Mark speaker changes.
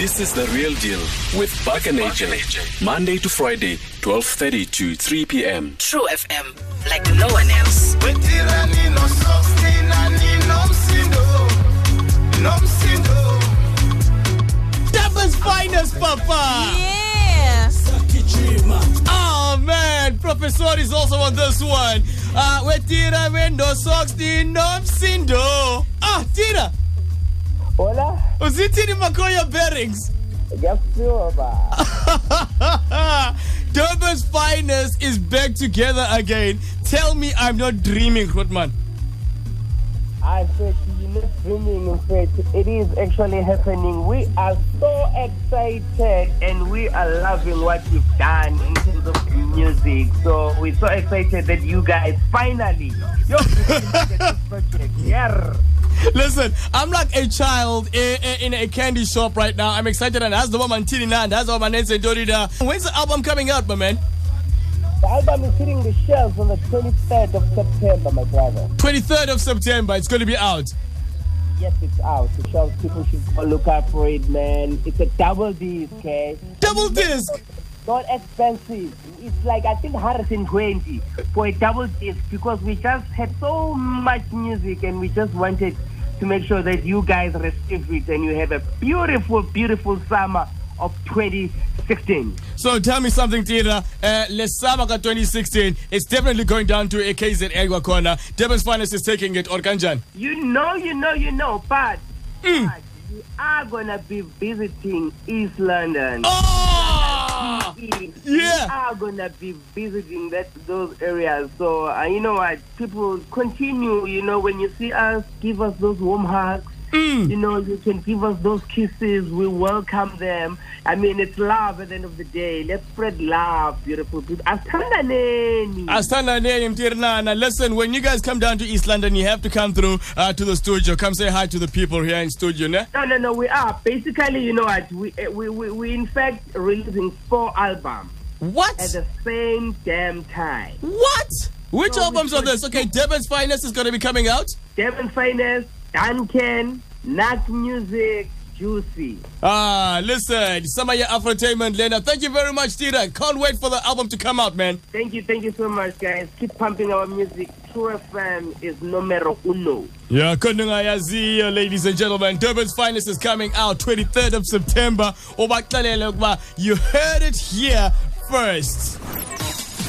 Speaker 1: This is The Real Deal with Buck and AJ. Monday to Friday, 12.30 to 3 p.m.
Speaker 2: True FM, like no one else.
Speaker 3: wetirani nosoftinani nomsindo nomsindo
Speaker 4: Durban's finest, Papa.
Speaker 5: Yeah.
Speaker 4: Oh man, Professor is also on this one. Uh, wetira wendo Sox the di nomsindo. Ah, Tina,
Speaker 6: Hola,
Speaker 4: uzithini Makoya bearings? Durban's finest is back together again. Tell me I'm not dreaming, Rotman.
Speaker 6: I said you're not dreaming, in fact, it is actually happening. We are so excited and we are loving what you've done in terms of music. So we're so excited that you guys finally, you're this project. Yeah.
Speaker 4: Listen, I'm like a child in, a candy shop right now. I'm excited, and that's the one Tini and that's what my name said. Dorida. When's the album coming out, my man?
Speaker 6: The album is hitting the shelves on the 23rd of September, my brother.
Speaker 4: 23rd of September. It's going to be out.
Speaker 6: Yes, it's out. The shelves, people should go look out for it, man. It's a double disc, okay?
Speaker 4: Double disc.
Speaker 6: not expensive. It's like I think 120 for a double disc because we just had so much music and we just wanted to make sure that you guys receive it and you have a beautiful, beautiful summer of 2016.
Speaker 4: So tell me something, Tina. Uh, Lesamaka 2016 is definitely going down to a KZN corner. Durban's Finest is taking it, or Kanjan.
Speaker 6: You know, you know, you know, but, but you are gonna be visiting East London.
Speaker 4: Oh!
Speaker 6: We
Speaker 4: Yeah.
Speaker 6: are gonna be visiting that those areas. So uh, you know what? People continue. You know, when you see us, give us those warm hugs. You know, you can give us those kisses. We welcome them. I mean, it's love at the end of the day. Let's spread love, beautiful people. Asithandaneni.
Speaker 4: Astana name Tirnana. Listen, when you guys come down to East London, you have to come through uh, to the studio. Come say hi to the people here in studio, ne?
Speaker 6: No, no, no. We are basically, you know what? We eh, we we, we in fact releasing four albums
Speaker 4: What?
Speaker 6: at the same damn time.
Speaker 4: What? Which
Speaker 6: No,
Speaker 4: albums are this? Okay, Durban's Finest is going to be coming out.
Speaker 6: Durban's Finest, Duncan, Nat Music, Juicy.
Speaker 4: Ah, listen, some of your Afrotainment, Lena. Thank you very much, Tira. Can't wait for the album to come out, man.
Speaker 6: Thank you, thank you so much, guys. Keep pumping our music. True FM is numero uno.
Speaker 4: Yeah, Yazi, ladies and gentlemen. Durban's Finest is coming out 23rd of September. You heard it here first.